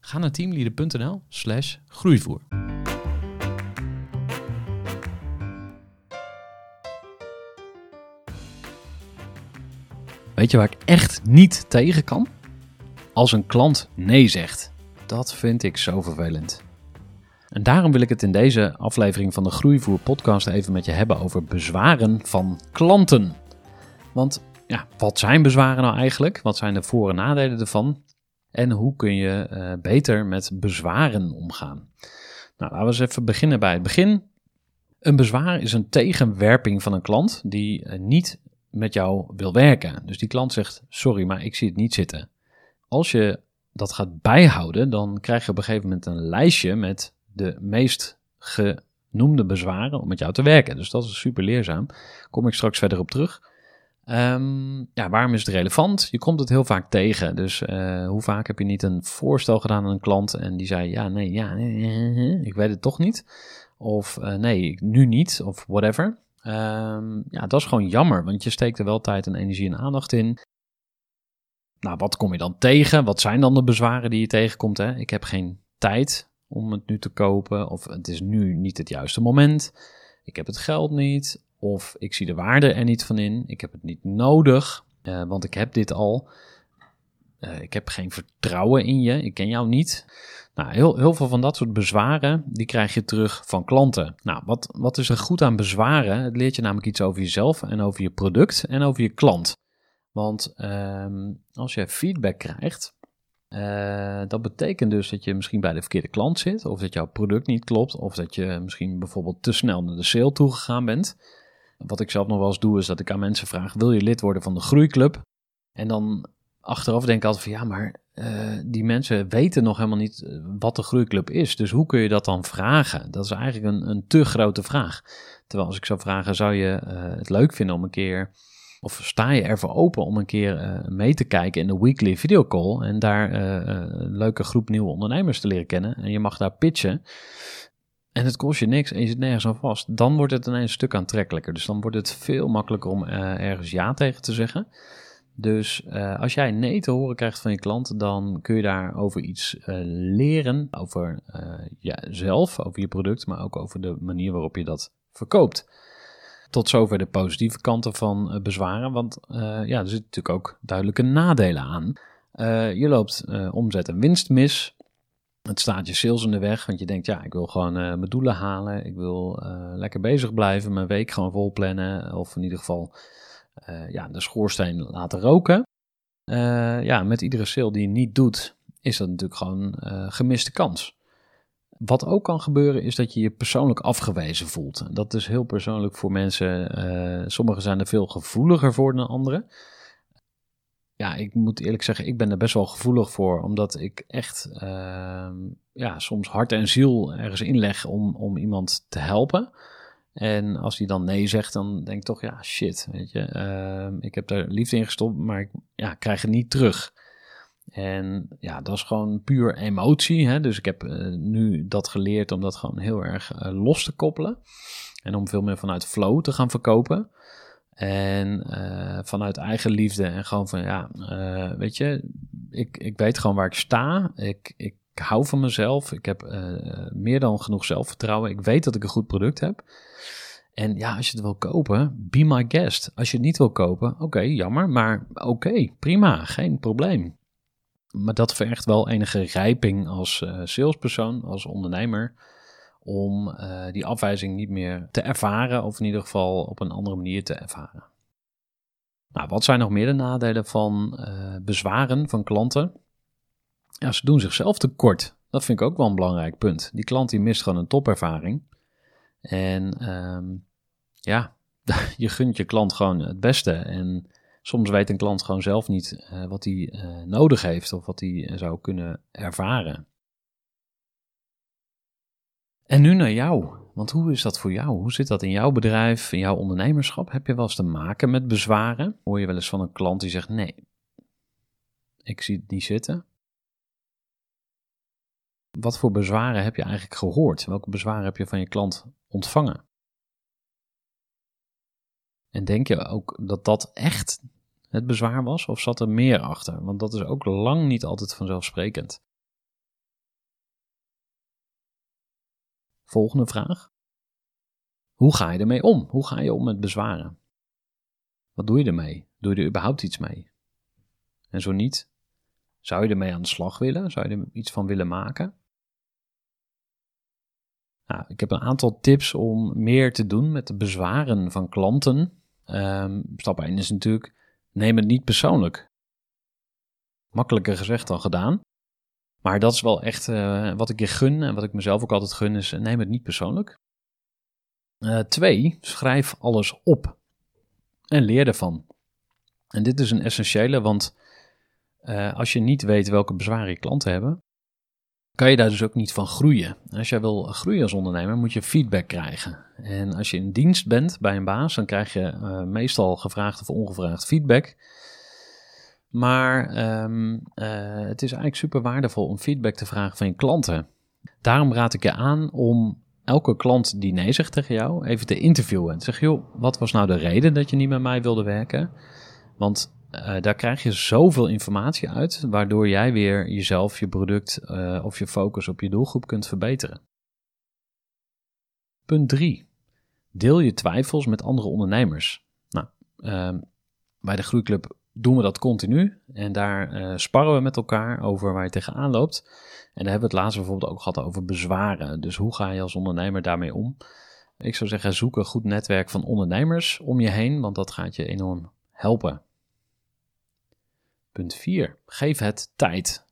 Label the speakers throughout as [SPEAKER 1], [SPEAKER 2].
[SPEAKER 1] Ga naar teamleader.nl slash groeivoer. Weet je waar ik echt niet tegen kan? Als een klant nee zegt. Dat vind ik zo vervelend. En daarom wil ik het in deze aflevering van de Groeivoer podcast even met je hebben over bezwaren van klanten. Want ja, wat zijn bezwaren nou eigenlijk? Wat zijn de voor- en nadelen ervan? En hoe kun je uh, beter met bezwaren omgaan? Nou, laten we eens even beginnen bij het begin. Een bezwaar is een tegenwerping van een klant die uh, niet met jou wil werken. Dus die klant zegt: Sorry, maar ik zie het niet zitten. Als je dat gaat bijhouden, dan krijg je op een gegeven moment een lijstje met de meest genoemde bezwaren om met jou te werken. Dus dat is super leerzaam. Kom ik straks verder op terug. Um, ja, waarom is het relevant? Je komt het heel vaak tegen. Dus uh, hoe vaak heb je niet een voorstel gedaan aan een klant en die zei: Ja, nee, ja, ik weet het toch niet. Of uh, nee, nu niet, of whatever. Um, ja, dat is gewoon jammer, want je steekt er wel tijd en energie en aandacht in. Nou, wat kom je dan tegen? Wat zijn dan de bezwaren die je tegenkomt? Hè? Ik heb geen tijd om het nu te kopen, of het is nu niet het juiste moment. Ik heb het geld niet, of ik zie de waarde er niet van in. Ik heb het niet nodig, uh, want ik heb dit al. Uh, ik heb geen vertrouwen in je, ik ken jou niet. Nou, heel, heel veel van dat soort bezwaren, die krijg je terug van klanten. Nou, wat, wat is er goed aan bezwaren? Het leert je namelijk iets over jezelf en over je product en over je klant. Want um, als je feedback krijgt, uh, dat betekent dus dat je misschien bij de verkeerde klant zit, of dat jouw product niet klopt, of dat je misschien bijvoorbeeld te snel naar de sale toegegaan bent. Wat ik zelf nog wel eens doe, is dat ik aan mensen vraag: wil je lid worden van de groeiclub? En dan achteraf denk ik altijd van ja, maar uh, die mensen weten nog helemaal niet wat de groeiclub is. Dus hoe kun je dat dan vragen? Dat is eigenlijk een, een te grote vraag. Terwijl als ik zou vragen, zou je uh, het leuk vinden om een keer of sta je ervoor open om een keer mee te kijken in de weekly videocall en daar een leuke groep nieuwe ondernemers te leren kennen en je mag daar pitchen en het kost je niks en je zit nergens aan vast, dan wordt het ineens een stuk aantrekkelijker. Dus dan wordt het veel makkelijker om uh, ergens ja tegen te zeggen. Dus als jij nee te horen krijgt van je klant, dan kun je daarover iets leren, over jezelf, over je product, maar ook over de manier waarop je dat verkoopt. Tot zover de positieve kanten van bezwaren, want ja, er zitten natuurlijk ook duidelijke nadelen aan. Je loopt omzet en winst mis. Het staat je sales in de weg, want je denkt, ja, ik wil gewoon mijn doelen halen. Ik wil lekker bezig blijven, mijn week gewoon vol plannen. Of in ieder geval ja, de schoorsteen laten roken. ja, met iedere sale die je niet doet, is dat natuurlijk gewoon gemiste kans. Wat ook kan gebeuren is dat je je persoonlijk afgewezen voelt. Dat is heel persoonlijk voor mensen. Sommigen zijn er veel gevoeliger voor dan anderen. Ja, ik moet eerlijk zeggen, ik ben er best wel gevoelig voor, omdat ik echt uh, ja, soms hart en ziel ergens inleg om, om iemand te helpen. En als hij dan nee zegt, dan denk ik toch, ja, shit, weet je. Uh, ik heb er liefde in gestopt, maar ik ja, krijg het niet terug. En ja, dat is gewoon puur emotie. Hè? Dus ik heb uh, nu dat geleerd om dat gewoon heel erg uh, los te koppelen. En om veel meer vanuit flow te gaan verkopen. En uh, vanuit eigen liefde en gewoon van ja, weet je, ik, ik weet gewoon waar ik sta. Ik, ik hou van mezelf. Ik heb meer dan genoeg zelfvertrouwen. Ik weet dat ik een goed product heb. En ja, als je het wil kopen, be my guest. Als je het niet wil kopen, oké, jammer, maar oké, prima, geen probleem maar dat vergt wel enige rijping als salespersoon, als ondernemer, om eh, die afwijzing niet meer te ervaren, of in ieder geval op een andere manier te ervaren. Nou, wat zijn nog meer de nadelen van uh, bezwaren van klanten? Ja, ze doen zichzelf tekort. Dat vind ik ook wel een belangrijk punt. Die klant die mist gewoon een topervaring. En um, ja, je gunt je klant gewoon het beste. En soms weet een klant gewoon zelf niet uh, wat hij nodig heeft of wat hij zou kunnen ervaren. En nu naar jou. Want hoe is dat voor jou? Hoe zit dat in jouw bedrijf, in jouw ondernemerschap? Heb je wel eens te maken met bezwaren? Hoor je wel eens van een klant die zegt: Nee, ik zie het niet zitten? Wat voor bezwaren heb je eigenlijk gehoord? Welke bezwaren heb je van je klant ontvangen? En denk je ook dat dat echt het bezwaar was, of zat er meer achter? Want dat is ook lang niet altijd vanzelfsprekend. Volgende vraag. Hoe ga je ermee om? Hoe ga je om met bezwaren? Wat doe je ermee? Doe je er überhaupt iets mee? En zo niet, zou je ermee aan de slag willen? Zou je er iets van willen maken? Nou, ik heb een aantal tips om meer te doen met de bezwaren van klanten. Um, stap 1 is natuurlijk, neem het niet persoonlijk. Makkelijker gezegd dan gedaan. Maar dat is wel echt uh, wat ik je gun en wat ik mezelf ook altijd gun, is neem het niet persoonlijk. Uh, twee, schrijf alles op en leer ervan. En dit is een essentiële, want als je niet weet welke bezwaren je klanten hebben, kan je daar dus ook niet van groeien. Als jij wil groeien als ondernemer, moet je feedback krijgen. En als je in dienst bent bij een baas, dan krijg je meestal gevraagd of ongevraagd feedback. Maar um, uh, het is eigenlijk super waardevol om feedback te vragen van je klanten. Daarom raad ik je aan om elke klant die nee zegt tegen jou even te interviewen. En zeggen, joh, wat was nou de reden dat je niet met mij wilde werken? Want uh, daar krijg je zoveel informatie uit, waardoor jij weer jezelf, je product uh, of je focus op je doelgroep kunt verbeteren. Punt 3. Deel je twijfels met andere ondernemers. Nou, uh, bij de Groeiclub doen we dat continu. En daar uh, sparren we met elkaar over waar je tegenaan loopt. En daar hebben we het laatst bijvoorbeeld ook gehad over bezwaren. Dus hoe ga je als ondernemer daarmee om? Ik zou zeggen, zoek een goed netwerk van ondernemers om je heen, want dat gaat je enorm helpen. Punt 4. Geef het tijd.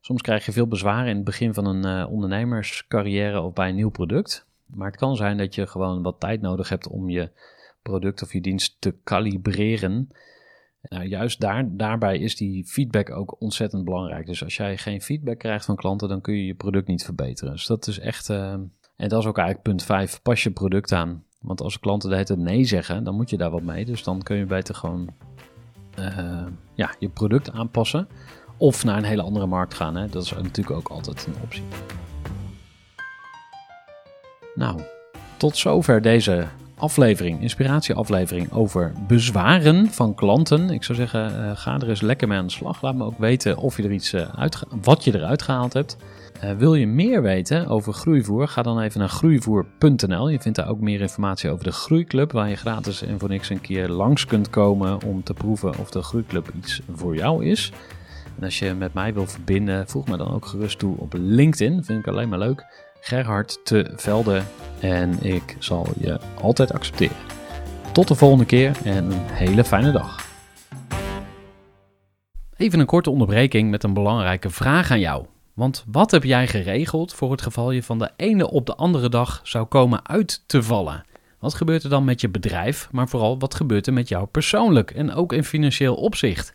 [SPEAKER 1] Soms krijg je veel bezwaren in het begin van een uh, ondernemerscarrière of bij een nieuw product. Maar het kan zijn dat je gewoon wat tijd nodig hebt om je product of je dienst te kalibreren. Nou, juist daar, daarbij is die feedback ook ontzettend belangrijk. Dus als jij geen feedback krijgt van klanten, dan kun je je product niet verbeteren. Dus dat is echt. Uh, en dat is ook eigenlijk punt 5. Pas je product aan. Want als klanten de hele nee zeggen, dan moet je daar wat mee. Dus dan kun je beter gewoon uh, ja, je product aanpassen. Of naar een hele andere markt gaan. Hè? Dat is natuurlijk ook altijd een optie. Nou, tot zover deze aflevering, inspiratieaflevering over bezwaren van klanten. Ik zou zeggen, uh, ga er eens lekker mee aan de slag. Laat me ook weten of je er iets uit, wat je eruit gehaald hebt. Uh, wil je meer weten over groeivoer? Ga dan even naar groeivoer.nl. Je vindt daar ook meer informatie over de Groeiclub, waar je gratis en voor niks een keer langs kunt komen om te proeven of de Groeiclub iets voor jou is. En als je met mij wil verbinden, voeg me dan ook gerust toe op LinkedIn. Vind ik alleen maar leuk. Gerhard te Velde en ik zal je altijd accepteren. Tot de volgende keer en een hele fijne dag. Even een korte onderbreking met een belangrijke vraag aan jou. Want wat heb jij geregeld voor het geval je van de ene op de andere dag zou komen uit te vallen? Wat gebeurt er dan met je bedrijf, maar vooral wat gebeurt er met jou persoonlijk en ook in financieel opzicht?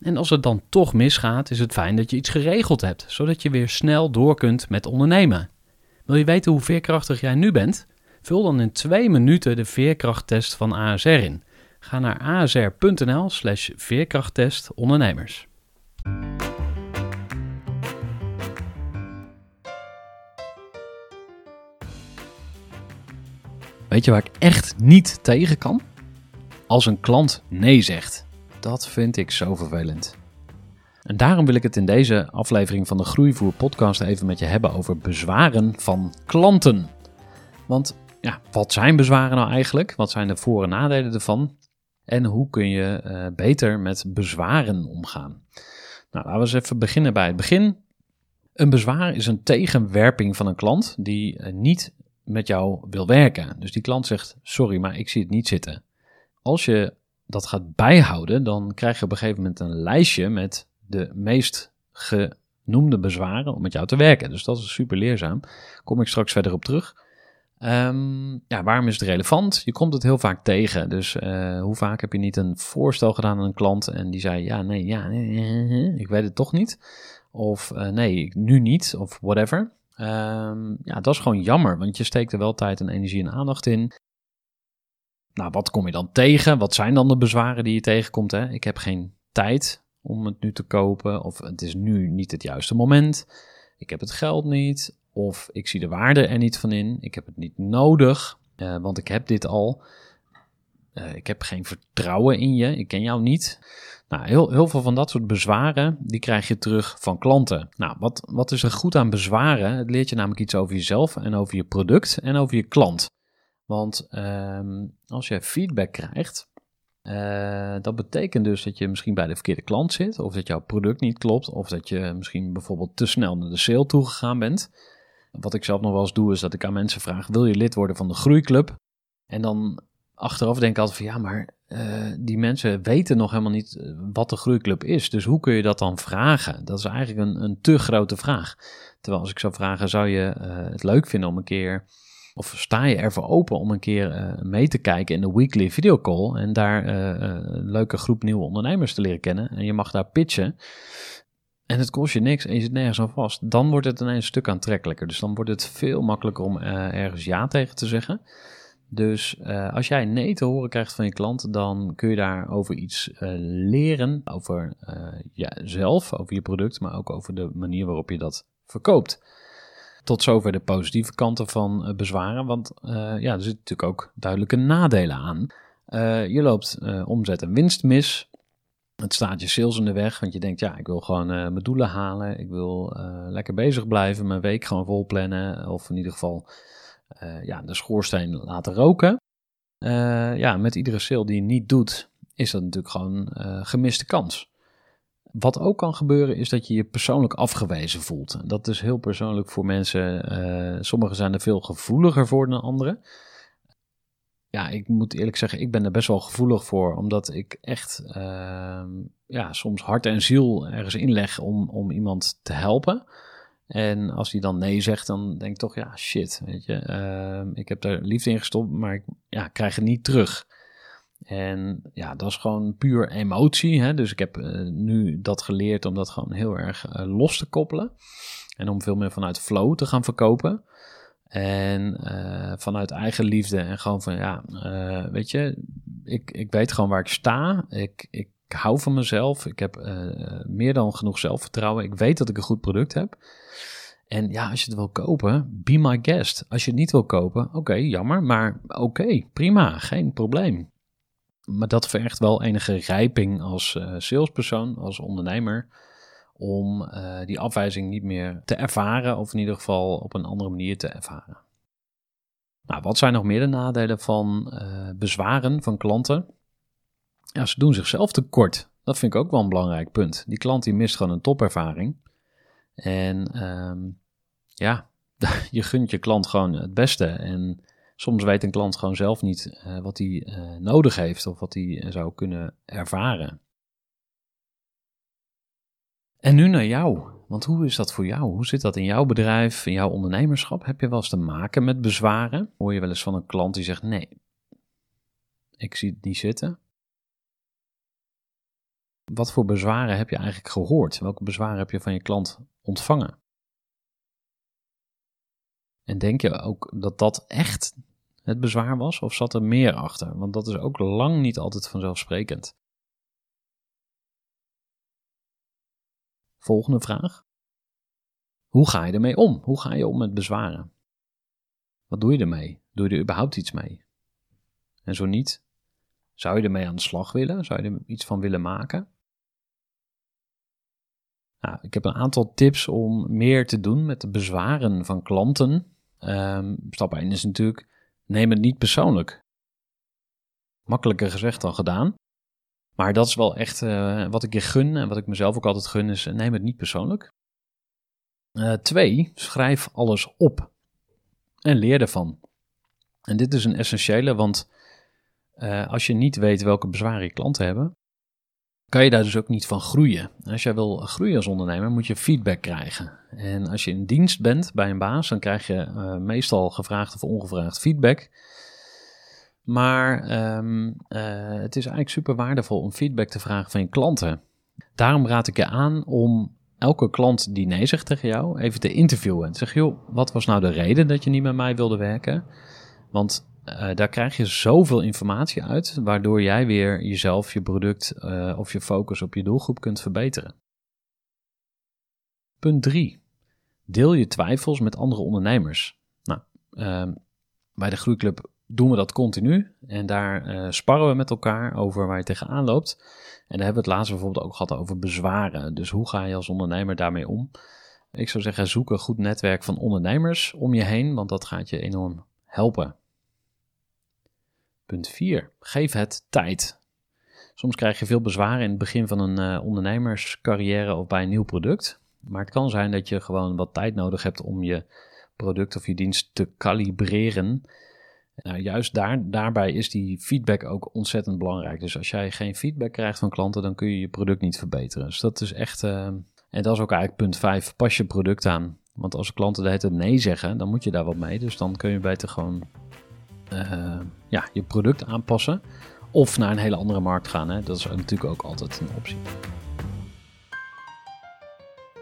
[SPEAKER 1] En als het dan toch misgaat, is het fijn dat je iets geregeld hebt, zodat je weer snel door kunt met ondernemen. Wil je weten hoe veerkrachtig jij nu bent? Vul dan in twee minuten de veerkrachttest van ASR in. Ga naar asr.nl/slash veerkrachttest ondernemers. Weet je waar ik echt niet tegen kan? Als een klant nee zegt. Dat vind ik zo vervelend. En daarom wil ik het in deze aflevering van de Groeivoer podcast even met je hebben over bezwaren van klanten. Want ja, wat zijn bezwaren nou eigenlijk? Wat zijn de voor- en nadelen ervan? En hoe kun je uh, beter met bezwaren omgaan? Nou, laten we eens even beginnen bij het begin. Een bezwaar is een tegenwerping van een klant die uh, niet met jou wil werken. Dus die klant zegt: Sorry, maar ik zie het niet zitten. Als je dat gaat bijhouden, dan krijg je op een gegeven moment een lijstje met de meest genoemde bezwaren om met jou te werken. Dus dat is super leerzaam. Kom ik straks verder op terug. Um, ja, waarom is het relevant? Je komt het heel vaak tegen. Dus uh, hoe vaak heb je niet een voorstel gedaan aan een klant en die zei ja, nee, ja, ik weet het toch niet. Of uh, nee, nu niet, of whatever. Um, ja, dat is gewoon jammer, want je steekt er wel tijd en energie en aandacht in. Nou, wat kom je dan tegen? Wat zijn dan de bezwaren die je tegenkomt? Hè? Ik heb geen tijd om het nu te kopen, of het is nu niet het juiste moment. Ik heb het geld niet, of ik zie de waarde er niet van in. Ik heb het niet nodig, uh, want ik heb dit al. Uh, ik heb geen vertrouwen in je, ik ken jou niet. Nou, heel, heel veel van dat soort bezwaren, die krijg je terug van klanten. Nou, wat, wat is er goed aan bezwaren? Het leert je namelijk iets over jezelf en over je product en over je klant. Want um, als je feedback krijgt, uh, dat betekent dus dat je misschien bij de verkeerde klant zit, of dat jouw product niet klopt, of dat je misschien bijvoorbeeld te snel naar de sale toegegaan bent. Wat ik zelf nog wel eens doe, is dat ik aan mensen vraag: wil je lid worden van de groeiclub? En dan achteraf denk ik altijd van ja, maar uh, die mensen weten nog helemaal niet wat de groeiclub is. Dus hoe kun je dat dan vragen? Dat is eigenlijk een, een te grote vraag. Terwijl als ik zou vragen, zou je het leuk vinden om een keer of sta je ervoor open om een keer uh, mee te kijken in de weekly videocall en daar uh, een leuke groep nieuwe ondernemers te leren kennen en je mag daar pitchen en het kost je niks en je zit nergens aan vast, dan wordt het ineens een stuk aantrekkelijker. Dus dan wordt het veel makkelijker om ergens ja tegen te zeggen. Dus als jij nee te horen krijgt van je klant, dan kun je daar over iets leren, over jezelf, over je product, maar ook over de manier waarop je dat verkoopt tot zover de positieve kanten van uh, bezwaren. Want uh, ja, er zitten natuurlijk ook duidelijke nadelen aan. Uh, je loopt omzet en winst mis. Het staat je sales in de weg, want je denkt, ja, ik wil gewoon mijn doelen halen. Ik wil lekker bezig blijven, mijn week gewoon vol plannen. Of in ieder geval ja, de schoorsteen laten roken. ja, met iedere sale die je niet doet, is dat natuurlijk gewoon gemiste kans. Wat ook kan gebeuren is dat je je persoonlijk afgewezen voelt. Dat is heel persoonlijk voor mensen. Uh, sommigen zijn er veel gevoeliger voor dan anderen. Ja, ik moet eerlijk zeggen, ik ben er best wel gevoelig voor, omdat ik echt uh, ja, soms hart en ziel ergens inleg om, om iemand te helpen. En als hij dan nee zegt, dan denk ik toch, ja, shit, weet je. Uh, ik heb daar liefde in gestopt, maar ik ja, krijg het niet terug. En ja, dat is gewoon puur emotie. Hè? Dus ik heb uh, nu dat geleerd om dat gewoon heel erg uh, los te koppelen. En om veel meer vanuit flow te gaan verkopen. En uh, vanuit eigen liefde. En gewoon van ja, weet je, ik, ik weet gewoon waar ik sta. Ik, ik hou van mezelf. Ik heb meer dan genoeg zelfvertrouwen. Ik weet dat ik een goed product heb. En ja, als je het wil kopen, be my guest. Als je het niet wil kopen, oké, jammer. Maar oké, prima, geen probleem maar dat vergt wel enige rijping als uh, salespersoon, als ondernemer, om uh, die afwijzing niet meer te ervaren, of in ieder geval op een andere manier te ervaren. Nou, wat zijn nog meer de nadelen van uh, bezwaren van klanten? Ja, ze doen zichzelf tekort. Dat vind ik ook wel een belangrijk punt. Die klant die mist gewoon een topervaring. En um, ja, je gunt je klant gewoon het beste. En soms weet een klant gewoon zelf niet uh, wat hij uh, nodig heeft of wat hij uh, zou kunnen ervaren. En nu naar jou. Want hoe is dat voor jou? Hoe zit dat in jouw bedrijf, in jouw ondernemerschap? Heb je wel eens te maken met bezwaren? Hoor je wel eens van een klant die zegt: Nee, ik zie het niet zitten? Wat voor bezwaren heb je eigenlijk gehoord? Welke bezwaren heb je van je klant ontvangen? En denk je ook dat dat echt het bezwaar was, of zat er meer achter? Want dat is ook lang niet altijd vanzelfsprekend. Volgende vraag. Hoe ga je ermee om? Hoe ga je om met bezwaren? Wat doe je ermee? Doe je er überhaupt iets mee? En zo niet, zou je ermee aan de slag willen? Zou je er iets van willen maken? Nou, ik heb een aantal tips om meer te doen met de bezwaren van klanten. Um, stap 1 is natuurlijk, neem het niet persoonlijk. Makkelijker gezegd dan gedaan. Maar dat is wel echt uh, wat ik je gun en wat ik mezelf ook altijd gun, is neem het niet persoonlijk. Uh, twee, schrijf alles op en leer ervan. En dit is een essentiële, want uh, als je niet weet welke bezwaren je klanten hebben, kan je daar dus ook niet van groeien. Als jij wil groeien als ondernemer, moet je feedback krijgen. En als je in dienst bent bij een baas, dan krijg je uh, meestal gevraagd of ongevraagd feedback. Maar um, uh, het is eigenlijk super waardevol om feedback te vragen van je klanten. Daarom raad ik je aan om elke klant die nee zegt tegen jou even te interviewen. Zeg, joh, wat was nou de reden dat je niet met mij wilde werken? Want uh, daar krijg je zoveel informatie uit, waardoor jij weer jezelf, je product uh, of je focus op je doelgroep kunt verbeteren. Punt 3. Deel je twijfels met andere ondernemers. Nou, uh, bij de Groeiclub doen we dat continu en daar uh, sparren we met elkaar over waar je tegenaan loopt. En daar hebben we het laatst bijvoorbeeld ook gehad over bezwaren. Dus hoe ga je als ondernemer daarmee om? Ik zou zeggen, zoek een goed netwerk van ondernemers om je heen, want dat gaat je enorm helpen. Punt 4. Geef het tijd. Soms krijg je veel bezwaren in het begin van een uh, ondernemerscarrière of bij een nieuw product. Maar het kan zijn dat je gewoon wat tijd nodig hebt om je product of je dienst te kalibreren. Nou, juist daar, daarbij is die feedback ook ontzettend belangrijk. Dus als jij geen feedback krijgt van klanten, dan kun je je product niet verbeteren. Dus dat is echt. Uh, en dat is ook eigenlijk punt 5. Pas je product aan. Want als klanten de hele nee zeggen, dan moet je daar wat mee. Dus dan kun je beter gewoon ja, je product aanpassen. Of naar een hele andere markt gaan. Hè. Dat is natuurlijk ook altijd een optie.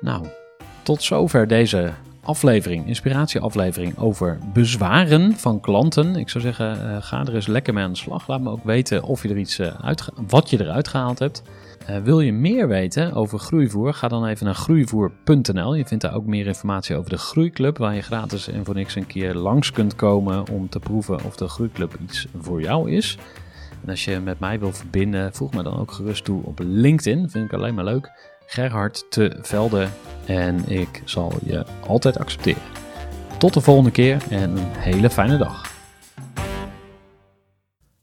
[SPEAKER 1] Nou, tot zover deze aflevering, inspiratieaflevering over bezwaren van klanten. Ik zou zeggen, uh, ga er eens lekker mee aan de slag. Laat me ook weten of je er iets uit, wat je eruit gehaald hebt. Uh, wil je meer weten over groeivoer? Ga dan even naar groeivoer.nl. Je vindt daar ook meer informatie over de Groeiclub, waar je gratis en voor niks een keer langs kunt komen om te proeven of de Groeiclub iets voor jou is. En als je met mij wil verbinden, voeg me dan ook gerust toe op LinkedIn. Vind ik alleen maar leuk. Gerhard te Velde en ik zal je altijd accepteren. Tot de volgende keer en een hele fijne dag.